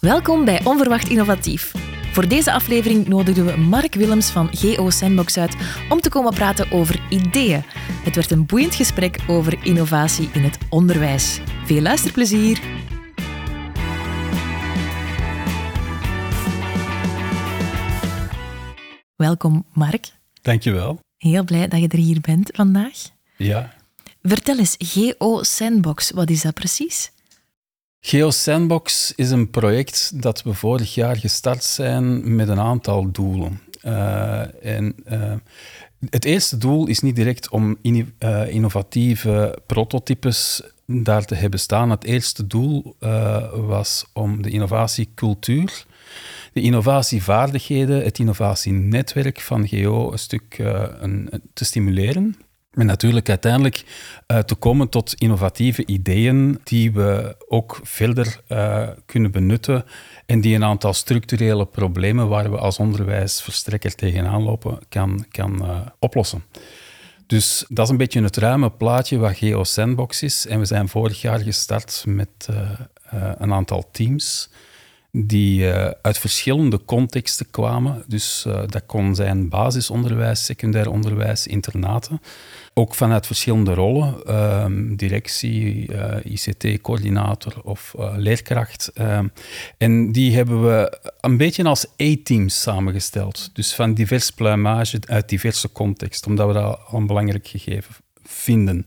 Welkom bij Onverwacht Innovatief. Voor deze aflevering nodigden we Mark Willems van GO Sandbox uit om te komen praten over ideeën. Het werd een boeiend gesprek over innovatie in het onderwijs. Veel luisterplezier! Welkom, Mark. Dankjewel. Heel blij dat je er hier bent vandaag. Ja. Vertel eens, GO Sandbox, wat is dat precies? Geo Sandbox is een project dat we vorig jaar gestart zijn met een aantal doelen. Uh, en, uh, het eerste doel is niet direct om uh, innovatieve prototypes daar te hebben staan. Het eerste doel was om de innovatiecultuur, de innovatievaardigheden, het innovatienetwerk van Geo een stuk een, te stimuleren. En natuurlijk uiteindelijk uh, te komen tot innovatieve ideeën die we ook verder uh, kunnen benutten en die een aantal structurele problemen waar we als onderwijsverstrekker tegenaan lopen kan, kan uh, oplossen. Dus dat is een beetje het ruime plaatje wat Geo Sandbox is. En we zijn vorig jaar gestart met een aantal teams die uh, uit verschillende contexten kwamen. Dus uh, dat kon zijn basisonderwijs, secundair onderwijs, internaten. Ook vanuit verschillende rollen, um, directie, uh, ICT-coördinator of leerkracht. Um, en die hebben we een beetje als A-teams samengesteld. Dus van divers pluimage uit diverse contexten, omdat we dat al een belangrijk gegeven vinden.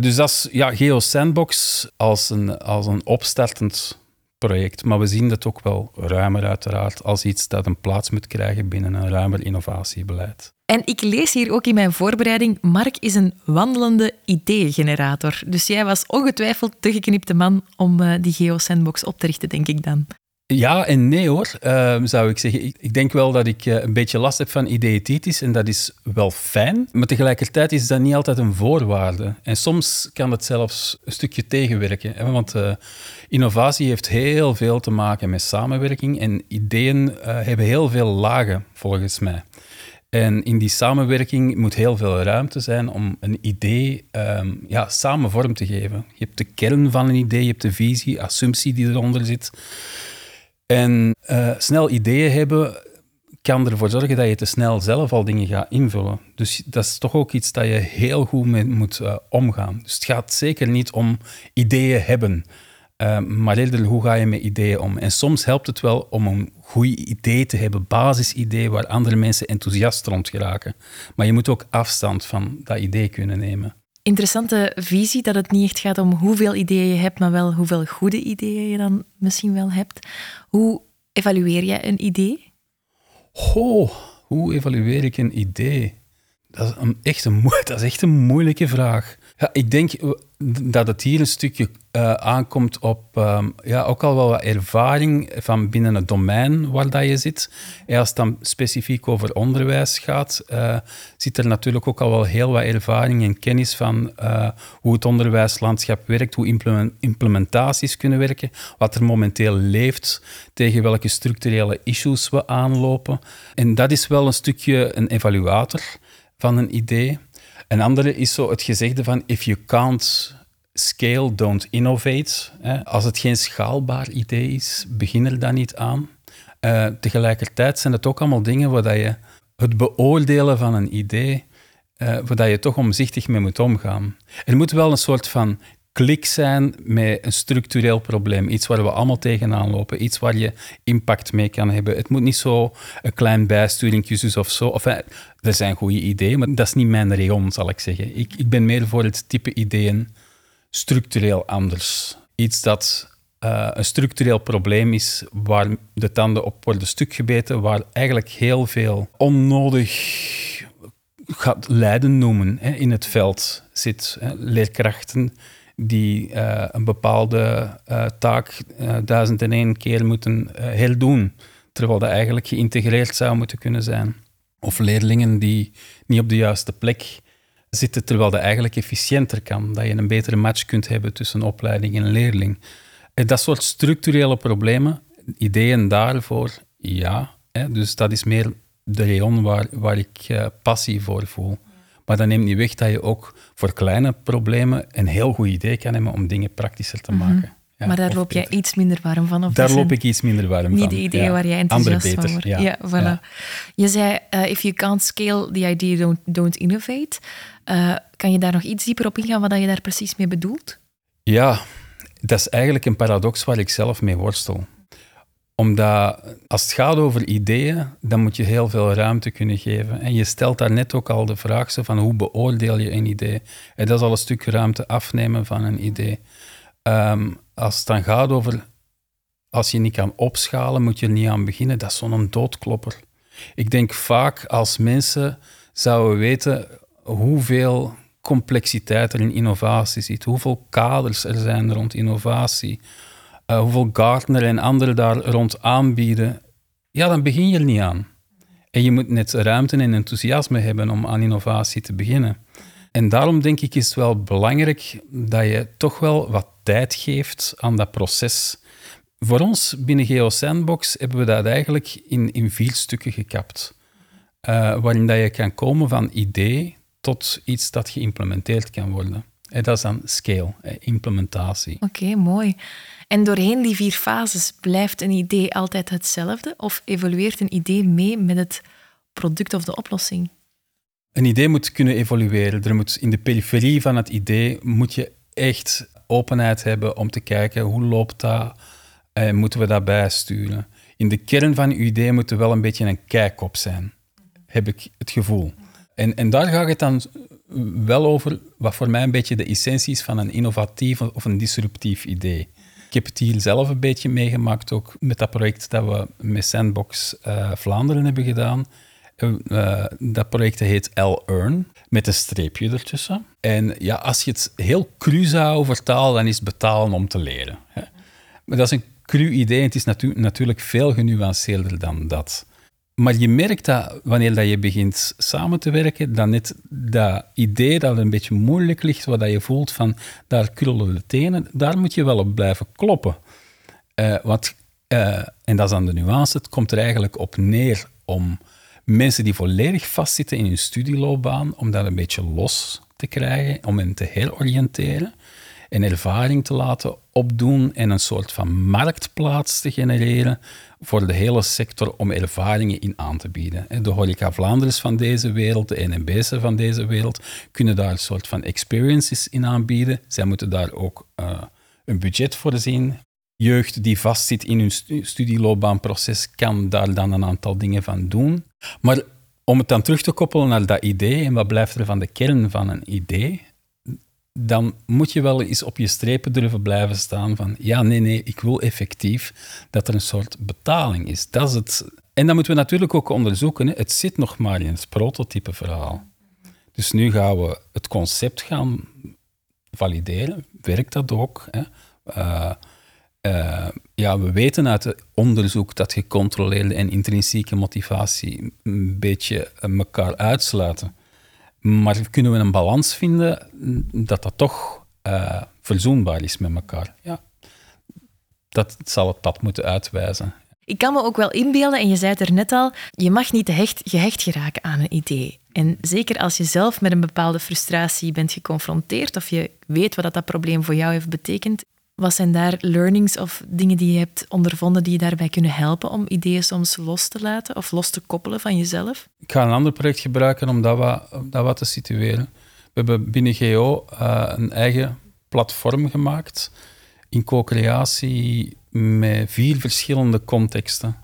dus dat is ja, Geo Sandbox als een, als een opstartend project. Maar we zien dat ook wel ruimer uiteraard als iets dat een plaats moet krijgen binnen een ruimer innovatiebeleid. En ik lees hier ook in mijn voorbereiding, Mark is een wandelende ideegenerator. Dus jij was ongetwijfeld de geknipte man om uh, die Geo Sandbox op te richten, denk ik dan. Ja en nee hoor, uh, zou ik zeggen. Ik, denk wel dat ik uh, een beetje last heb van ideetitis en dat is wel fijn. Maar tegelijkertijd is dat niet altijd een voorwaarde. En soms kan het zelfs een stukje tegenwerken. Want uh, innovatie heeft heel veel te maken met samenwerking en ideeën hebben heel veel lagen, volgens mij. En in die samenwerking moet heel veel ruimte zijn om een idee um, ja, samen vorm te geven. Je hebt de kern van een idee, je hebt de visie, assumptie die eronder zit. En uh, snel ideeën hebben kan ervoor zorgen dat je te snel zelf al dingen gaat invullen. Dus dat is toch ook iets dat je heel goed mee moet uh, omgaan. Dus het gaat zeker niet om ideeën hebben, uh, maar eerder hoe ga je met ideeën om. En soms helpt het wel om een goed idee te hebben, basisidee waar andere mensen enthousiast rond geraken. Maar je moet ook afstand van dat idee kunnen nemen interessante visie dat het niet echt gaat om hoeveel ideeën je hebt, maar wel hoeveel goede ideeën je dan misschien wel hebt. Hoe evalueer jij een idee? Hoe evalueer ik een idee? Dat is, een, dat is echt een moeilijke vraag. Ja, ik denk dat het hier een stukje uh, aankomt op um, ja, ook al wel wat ervaring van binnen het domein waar dat je zit. En als het dan specifiek over onderwijs gaat, uh, zit er natuurlijk ook al wel heel wat ervaring en kennis van hoe het onderwijslandschap werkt, hoe implement implementaties kunnen werken, wat er momenteel leeft, tegen welke structurele issues we aanlopen. En dat is wel een stukje een evaluator van een idee. Een andere is zo het gezegde van if you can't scale, don't innovate. Als het geen schaalbaar idee is, begin er dan niet aan. Uh, tegelijkertijd zijn het ook allemaal dingen waar je het beoordelen van een idee, uh, waar je toch omzichtig mee moet omgaan. Er moet wel een soort van klik zijn met een structureel probleem. Iets waar we allemaal tegenaan lopen. Iets waar je impact mee kan hebben. Het moet niet zo een klein bijsturingje of zo. Of, er zijn goede ideeën, maar dat is niet mijn rayon, zal ik zeggen. Ik, ik ben meer voor het type ideeën structureel anders. Iets dat uh, een structureel probleem is waar de tanden op worden stuk gebeten, waar eigenlijk heel veel onnodig gaat lijden noemen hè, in het veld zit. Leerkrachten die uh, een bepaalde uh, taak duizend en één keer moeten herdoen, terwijl dat eigenlijk geïntegreerd zou moeten kunnen zijn. Of leerlingen die niet op de juiste plek zitten, terwijl dat eigenlijk efficiënter kan. Dat je een betere match kunt hebben tussen opleiding en leerling. Dat soort structurele problemen, ideeën daarvoor, ja. Dus dat is meer de rayon waar, waar ik uh, passie voor voel. Maar dat neemt niet weg dat je ook voor kleine problemen een heel goed idee kan hebben om dingen praktischer te mhm. maken. Ja, maar daar loop jij beter. iets minder warm van? Of Daar dat loop ik iets minder warm van. Niet de ideeën ja. waar jij enthousiast van wordt. ja. voilà. Je zei, eh, if you can't scale the idea, don't, don't innovate. Eh, kan je daar nog iets dieper op ingaan wat je daar precies mee bedoelt? Ja, dat is eigenlijk een paradox waar ik zelf mee worstel. Omdat als het gaat over ideeën, dan moet je heel veel ruimte kunnen geven. En je stelt daar net ook al de vraag van hoe beoordeel je een idee? En dat is al een stuk ruimte afnemen van een idee. Ehm, als het dan gaat over als je niet kan opschalen, moet je er niet aan beginnen. Dat is zo'n doodklopper. Ik denk vaak als mensen zouden weten hoeveel complexiteit er in innovatie zit, hoeveel kaders er zijn rond innovatie, eh, hoeveel Gartner en anderen daar rond aanbieden, ja, dan begin je er niet aan. En je moet net ruimte en enthousiasme hebben om aan innovatie te beginnen. En daarom denk ik is het wel belangrijk dat je toch wel wat tijd geeft aan dat proces. Voor ons binnen Geo Sandbox hebben we dat eigenlijk in, in vier stukken gekapt. Eh, waarin dat je kan komen van idee tot iets dat geïmplementeerd kan worden. En dat is dan scale, eh, implementatie. Oké, mooi. En doorheen die vier fases blijft een idee altijd hetzelfde? Of evolueert een idee mee met het product of de oplossing? Een idee moet kunnen evolueren. Er moet, in de periferie van het idee moet je echt openheid hebben om te kijken hoe loopt dat en moeten we dat bijsturen. In de kern van je idee moet er wel een beetje een kijkop zijn, heb ik het gevoel. En, en daar gaat het dan wel over wat voor mij een beetje de essentie is van een innovatief of een disruptief idee. Ik heb het hier zelf een beetje meegemaakt, ook met dat project dat we met Sandbox eh, Vlaanderen hebben gedaan. Uh, dat project heet L-Earn, met een streepje ertussen. En ja, als je het heel cru zou vertalen, dan is het betalen om te leren. Hè. Maar dat is een cru idee het is natu natuurlijk veel genuanceerder dan dat. Maar je merkt dat wanneer dat je begint samen te werken, dat net dat idee dat een beetje moeilijk ligt, wat je voelt van daar krullen de tenen, daar moet je wel op blijven kloppen. Uh, want, uh, en dat is dan de nuance, het komt er eigenlijk op neer om mensen die volledig vastzitten in hun studieloopbaan, om dat een beetje los te krijgen, om hen te heroriënteren en ervaring te laten opdoen en een soort van marktplaats te genereren voor de hele sector om ervaringen in aan te bieden. De Horeca Vlaanderen van deze wereld, de NMB's van deze wereld, kunnen daar een soort van experiences in aanbieden. Zij moeten daar ook uh, een budget voor zien. Jeugd die vastzit in hun studieloopbaanproces kan daar dan een aantal dingen van doen. Maar om het dan terug te koppelen naar dat idee, en wat blijft er van de kern van een idee, dan moet je wel eens op je strepen durven blijven staan van ja, nee, nee, ik wil effectief dat er een soort betaling is. Dat is het. En dan moeten we natuurlijk ook onderzoeken, hè. het zit nog maar in het prototype verhaal. Dus nu gaan we het concept gaan valideren. Werkt dat ook? Hè? Uh, uh, ja, we weten uit het onderzoek dat gecontroleerde en intrinsieke motivatie een beetje elkaar uitsluiten. Maar kunnen we een balans vinden dat dat toch uh, verzoenbaar is met elkaar? Ja, dat zal het pad moeten uitwijzen. Ik kan me ook wel inbeelden, en je zei het er net al, je mag niet hecht, gehecht geraken aan een idee. En zeker als je zelf met een bepaalde frustratie bent geconfronteerd of je weet wat dat, dat probleem voor jou heeft betekend, wat zijn daar learnings of dingen die je hebt ondervonden die je daarbij kunnen helpen om ideeën soms los te laten of los te koppelen van jezelf? Ik ga een ander project gebruiken om dat wat, dat wat te situeren. We hebben binnen GO uh, een eigen platform gemaakt in co-creatie met vier verschillende contexten.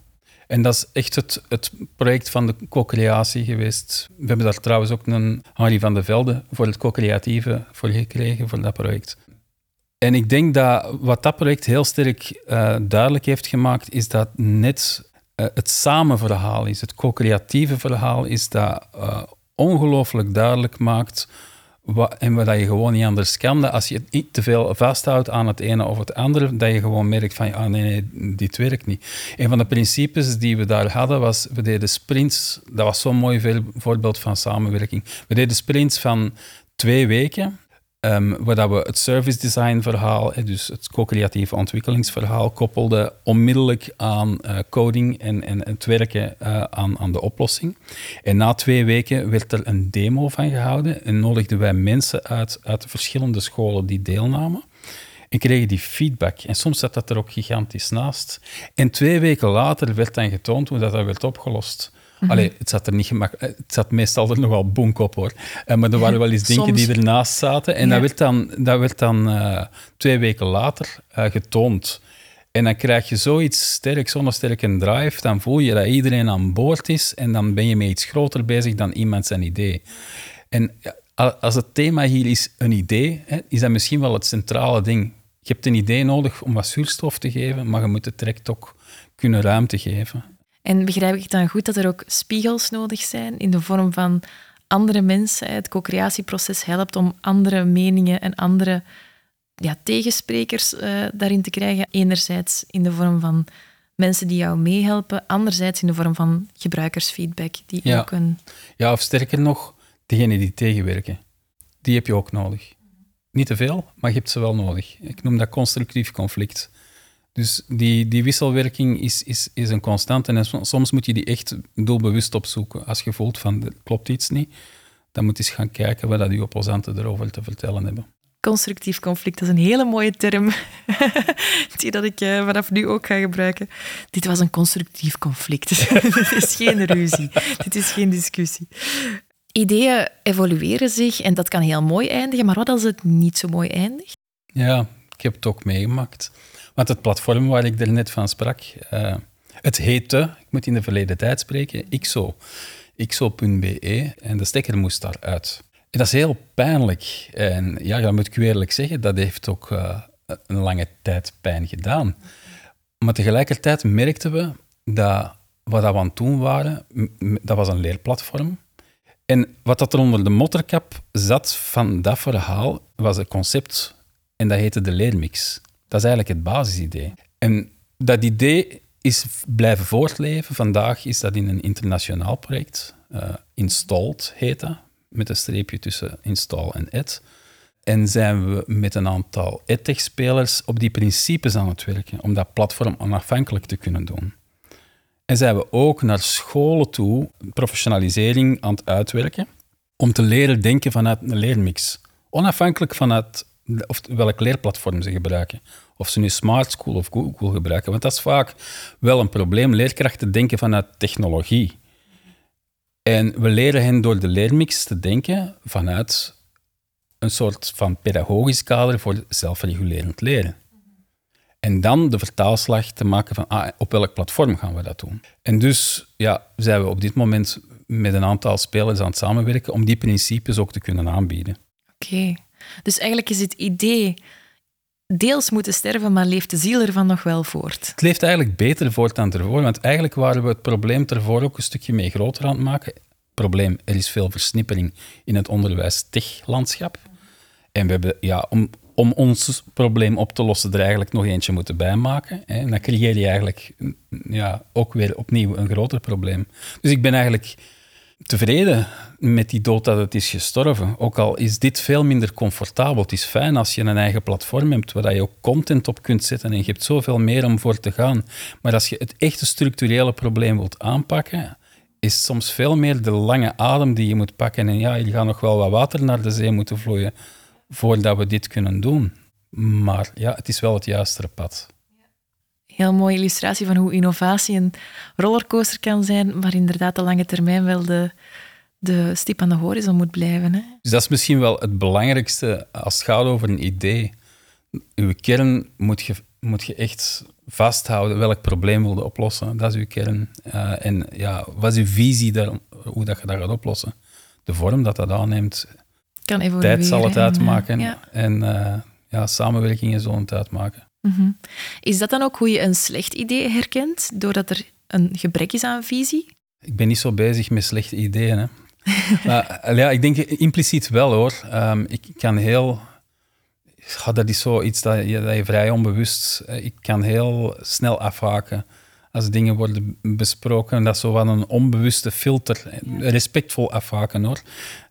En dat is echt het, het project van de co-creatie geweest. We hebben daar trouwens ook een Henri van de Velde voor het co-creatieve voor gekregen, voor dat project. En ik denk dat wat dat project heel sterk uh, duidelijk heeft gemaakt, is dat net uh, het samenverhaal is, het co-creatieve verhaal is dat uh, ongelooflijk duidelijk maakt wat, en wat je gewoon niet anders kan. Dat als je niet te veel vasthoudt aan het ene of het andere, dat je gewoon merkt van, ah nee, nee, dit werkt niet. Een van de principes die we daar hadden was, we deden sprints, dat was zo'n mooi voorbeeld van samenwerking. We deden sprints van twee weken, Um, waar we het service design verhaal, dus het co-creatieve ontwikkelingsverhaal, koppelden onmiddellijk aan uh, coding en, en het werken uh, aan, aan de oplossing. En na twee weken werd er een demo van gehouden en nodigden wij mensen uit, uit verschillende scholen die deelnamen. En kregen die feedback. En soms zat dat er ook gigantisch naast. En twee weken later werd dan getoond hoe dat, dat werd opgelost. Mm Allee, het zat er niet gemakkelijk. Het zat meestal er nog wel bonk op hoor. Uh, maar er waren wel eens dingen die ernaast zaten. En dat werd dan, dat werd dan uh, twee weken later uh, getoond. En dan krijg je zoiets sterk, zo'n sterke drive, dan voel je dat iedereen aan boord is en dan ben je met iets groter bezig dan iemand zijn idee. En als het thema hier is een idee, is dat misschien wel het centrale ding. Je hebt een idee nodig om wat zuurstof te geven, maar je moet het direct ook kunnen ruimte geven. En begrijp ik dan goed dat er ook spiegels nodig zijn in de vorm van andere mensen? Het co-creatieproces helpt om andere meningen en andere ja, tegensprekers uh, daarin te krijgen. Enerzijds in de vorm van mensen die jou meehelpen, anderzijds in de vorm van gebruikersfeedback. Die ja. ook een... ja, of sterker nog, degenen die tegenwerken. Die heb je ook nodig. Niet te veel, maar je hebt ze wel nodig. Ik noem dat constructief conflict. Dus die, die wisselwerking is, is, is een constante en soms moet je die echt doelbewust opzoeken. Als je voelt van, er klopt iets niet, dan moet je eens gaan kijken wat dat die opposanten erover te vertellen hebben. Constructief conflict, dat is een hele mooie term die dat ik uh, vanaf nu ook ga gebruiken. Dit was een constructief conflict. Dit is geen ruzie. Dit is geen discussie. Ideeën evolueren zich en dat kan heel mooi eindigen, maar wat als het niet zo mooi eindigt? Ja, ik heb het ook meegemaakt. Want het platform waar ik er net van sprak, uh, het heette, ik moet in de verleden tijd spreken, XO. XO.be en de stekker moest daaruit. En dat is heel pijnlijk. En ja, dat moet ik u eerlijk zeggen, dat heeft ook uh, een lange tijd pijn gedaan. Maar tegelijkertijd merkten we dat wat we aan het doen waren, dat was een leerplatform. En wat dat er onder de motterkap zat van dat verhaal, was een concept en dat heette de leermix. Dat is eigenlijk het basisidee. En dat idee is blijven voortleven. Vandaag is dat in een internationaal project. Uh, Installed heet dat, met een streepje tussen install en ed. En zijn we met een aantal edtech-spelers op die principes aan het werken, om dat platform onafhankelijk te kunnen doen. En zijn we ook naar scholen toe professionalisering aan het uitwerken, om te leren denken vanuit een leermix. Onafhankelijk vanuit of welk leerplatform ze gebruiken. Of ze nu Smart School of Google gebruiken. Want dat is vaak wel een probleem. Leerkrachten denken vanuit technologie. En we leren hen door de leermix te denken vanuit een soort van pedagogisch kader voor zelfregulerend leren. En dan de vertaalslag te maken van ah, op welk platform gaan we dat doen. En dus ja, zijn we op dit moment met een aantal spelers aan het samenwerken om die principes ook te kunnen aanbieden. Oké. Dus eigenlijk is het idee deels moeten sterven, maar leeft de ziel ervan nog wel voort? Het leeft eigenlijk beter voort dan ervoor, want eigenlijk waren we het probleem ervoor ook een stukje mee groter aan het maken. Probleem, er is veel versnippering in het onderwijs-tech-landschap. En we hebben, ja, om, om ons probleem op te lossen, er eigenlijk nog eentje moeten bijmaken. Hè. En dan creëer je eigenlijk ja, ook weer opnieuw een groter probleem. Dus ik ben eigenlijk tevreden met die dood dat het is gestorven. Ook al is dit veel minder comfortabel. Het is fijn als je een eigen platform hebt waar je ook content op kunt zetten en je hebt zoveel meer om voor te gaan. Maar als je het echte structurele probleem wilt aanpakken, is soms veel meer de lange adem die je moet pakken. En ja, je gaat nog wel wat water naar de zee moeten vloeien voordat we dit kunnen doen. Maar ja, het is wel het juiste pad heel mooie illustratie van hoe innovatie een rollercoaster kan zijn, maar inderdaad de lange termijn wel de, de stip aan de horizon moet blijven. Hè? Dus dat is misschien wel het belangrijkste als het gaat over een idee. Uw kern moet je, moet je echt vasthouden. Welk probleem wil je oplossen? Dat is uw kern. Uh, en ja, wat is uw visie daar, hoe dat je dat gaat oplossen? De vorm dat dat aanneemt, kan. Tijd zal het uitmaken. En, ja. en uh, ja, samenwerkingen zullen het uitmaken. Mhm. Is dat dan ook hoe je een slecht idee herkent, doordat er een gebrek is aan visie? Ik ben niet zo bezig met slechte ideeën. Hè. maar, ja, ik denk impliciet wel hoor. Um, ik kan heel. dat is zoiets dat je, dat je vrij onbewust. Ik kan heel snel afhaken als dingen worden besproken. Dat is zo van een onbewuste filter. Respectvol afhaken hoor.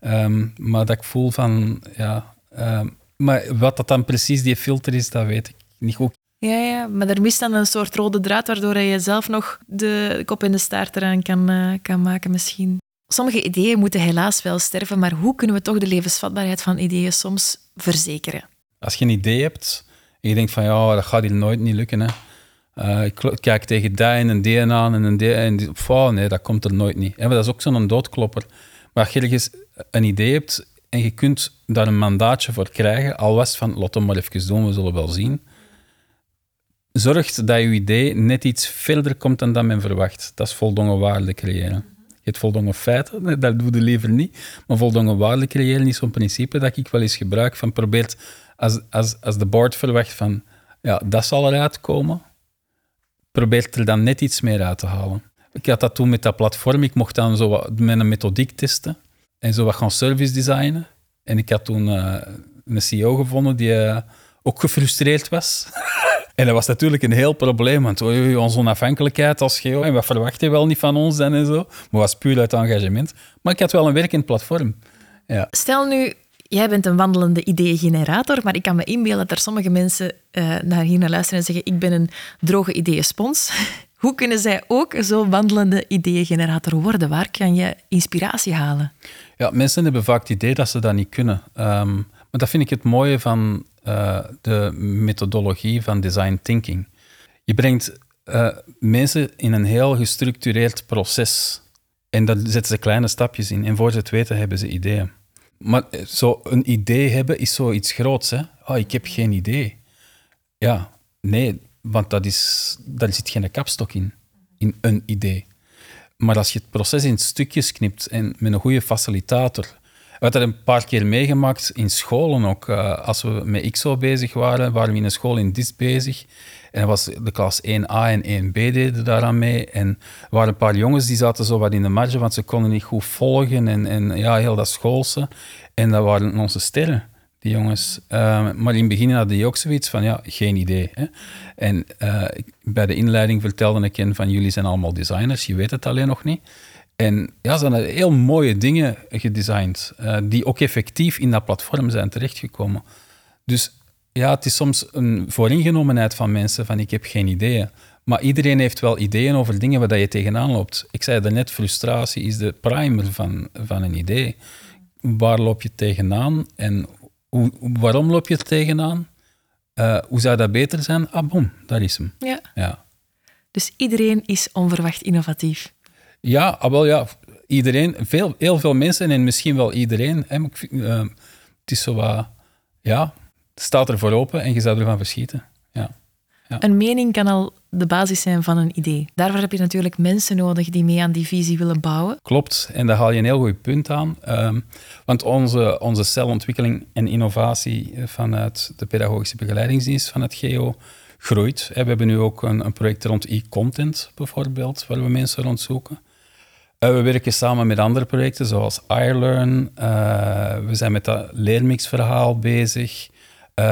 Um, maar dat ik voel van. Ja, um, maar wat dat dan precies die filter is, dat weet ik niet goed. Ja, ja, maar er mist dan een soort rode draad waardoor je zelf nog de kop in de staart eraan kan, uh, kan maken misschien. Sommige ideeën moeten helaas wel sterven, maar hoe kunnen we toch de levensvatbaarheid van ideeën soms verzekeren? Als je een idee hebt En je denkt van, ja, dat gaat hier nooit niet lukken. Hè. Uh, ik kijk tegen die en een D aan en een D en die, oh, nee, dat komt er nooit niet. Ja, dat is ook zo'n doodklopper. Maar als je ergens een idee hebt en je kunt daar een mandaatje voor krijgen, al was van, laat hem maar even doen, we zullen wel zien. Zorgt dat je idee net iets verder komt dan dat men verwacht. Dat is voldongen waarde creëren. Je hebt voldongen feiten, dat doe je liever niet. Maar voldongen waarde creëren is zo'n principe dat ik wel eens gebruik van probeert, als, als, als de board verwacht van, ja, dat zal eruit komen, probeert er dan net iets meer uit te halen. Ik had dat toen met dat platform. Ik mocht dan zo wat, met een methodiek testen en zo wat gaan service designen. En ik had toen uh, een CEO gevonden die uh, ook gefrustreerd was. en dat was natuurlijk een heel probleem, want onze onafhankelijkheid als geo, en wat verwacht je wel niet van ons dan en zo. Maar was puur uit engagement. Maar ik had wel een werkend platform. Ja. Stel nu, jij bent een wandelende ideeëngenerator, maar ik kan me inbeelden dat er sommige mensen uh, naar hier naar luisteren en zeggen ik ben een droge ideeënspons. Hoe kunnen zij ook zo'n wandelende ideeëngenerator worden? Waar kan je inspiratie halen? Ja, mensen hebben vaak het idee dat ze dat niet kunnen. Um, maar dat vind ik het mooie van uh, de methodologie van design thinking. Je brengt uh, mensen in een heel gestructureerd proces. En daar zetten ze kleine stapjes in. En voor ze het weten hebben ze ideeën. Maar eh, zo een idee hebben is zoiets groots. Hè? Oh, ik heb geen idee. Ja, nee, want dat is, daar zit geen kapstok in, in een idee. Maar als je het proces in stukjes knipt en met een goede facilitator. We hebben dat een paar keer meegemaakt in scholen ook. Uh, als we met XO bezig waren, waren we in een school in DIS bezig. En was de klas 1A en 1B deden daaraan mee. En er waren een paar jongens die zaten zo wat in de marge, want ze konden niet goed volgen. En, en ja, heel dat schoolse. En dat waren onze sterren, die jongens. Uh, maar in het begin hadden die ook zoiets van, ja, geen idee. Hè? En uh, bij de inleiding vertelde ik hen van, jullie zijn allemaal designers, je weet het alleen nog niet. En ja, ze hebben heel mooie dingen gedesigned, uh, die ook effectief in dat platform zijn terechtgekomen. Dus ja, het is soms een vooringenomenheid van mensen van ik heb geen ideeën. Maar iedereen heeft wel ideeën over dingen waar je tegenaan loopt. Ik zei daarnet, frustratie is de primer van, van een idee. Waar loop je tegenaan en hoe, waarom loop je er tegenaan? Uh, hoe zou dat beter zijn? Ah, bom, daar is hem. Ja. ja. Dus iedereen is onverwacht innovatief. Ja, ah, wel ja. Iedereen, veel, heel veel mensen en misschien wel iedereen. Hè, uh, het is zo wat, ja, staat er voor open en je zou ervan verschieten. Ja. ja. Een mening kan al de basis zijn van een idee. Daarvoor heb je natuurlijk mensen nodig die mee aan die visie willen bouwen. Klopt, en daar haal je een heel goed punt aan. Um, want onze, onze celontwikkeling en innovatie vanuit de pedagogische begeleidingsdienst van het GEO groeit. We hebben nu ook een, een project rond e-content bijvoorbeeld, waar we mensen rond zoeken. Uh, we werken samen met andere projecten zoals iLearn. Uh, we zijn met dat leermixverhaal bezig. Uh,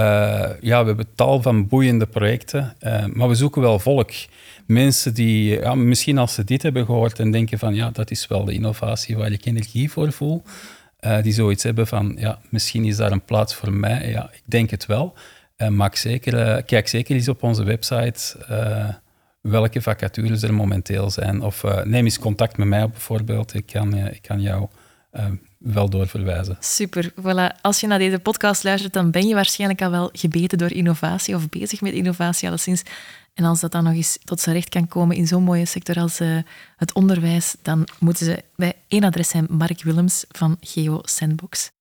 ja, we hebben tal van boeiende projecten, maar we zoeken wel volk. Mensen die, ja, misschien als ze dit hebben gehoord en denken van, ja, dat is wel de innovatie waar ik energie voor voel, die zoiets hebben van, ja, misschien is daar een plaats voor mij. Ja, ik denk het wel. maak zeker, kijk zeker eens op onze website welke vacatures er momenteel zijn. Of neem eens contact met mij op bijvoorbeeld. Ik kan, ik kan jou wel doorverwijzen. Super. Als je naar deze podcast luistert, dan ben je waarschijnlijk al wel gebeten door innovatie of bezig met innovatie alleszins. En als dat dan nog eens tot zijn recht kan komen in zo'n mooie sector als het onderwijs, dan moeten ze bij één adres zijn, Mark Willems van Geo Sandbox.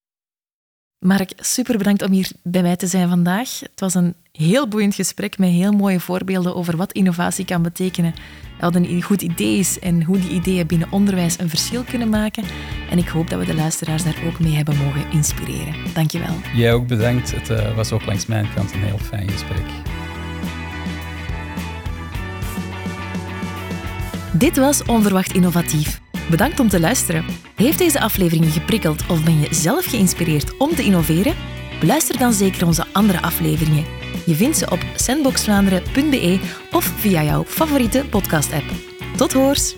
Mark, super bedankt om hier bij mij te zijn vandaag. Het was een heel boeiend gesprek met heel mooie voorbeelden over wat innovatie kan betekenen. Wat een goed idee is en hoe die ideeën binnen onderwijs een verschil kunnen maken. En ik hoop dat we de luisteraars daar ook mee hebben mogen inspireren. Dankjewel. Jij ook bedankt. Het uh, was ook langs mijn kant een heel fijn gesprek. Dit was Onverwacht Innovatief. Bedankt om te luisteren. Heeft deze aflevering je geprikkeld of ben je zelf geïnspireerd om te innoveren? Beluister dan zeker onze andere afleveringen. Je vindt ze op sandboxvlaanderen.be of via jouw favoriete podcast-app. Tot hoors!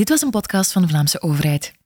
Dit was een podcast van de Vlaamse overheid.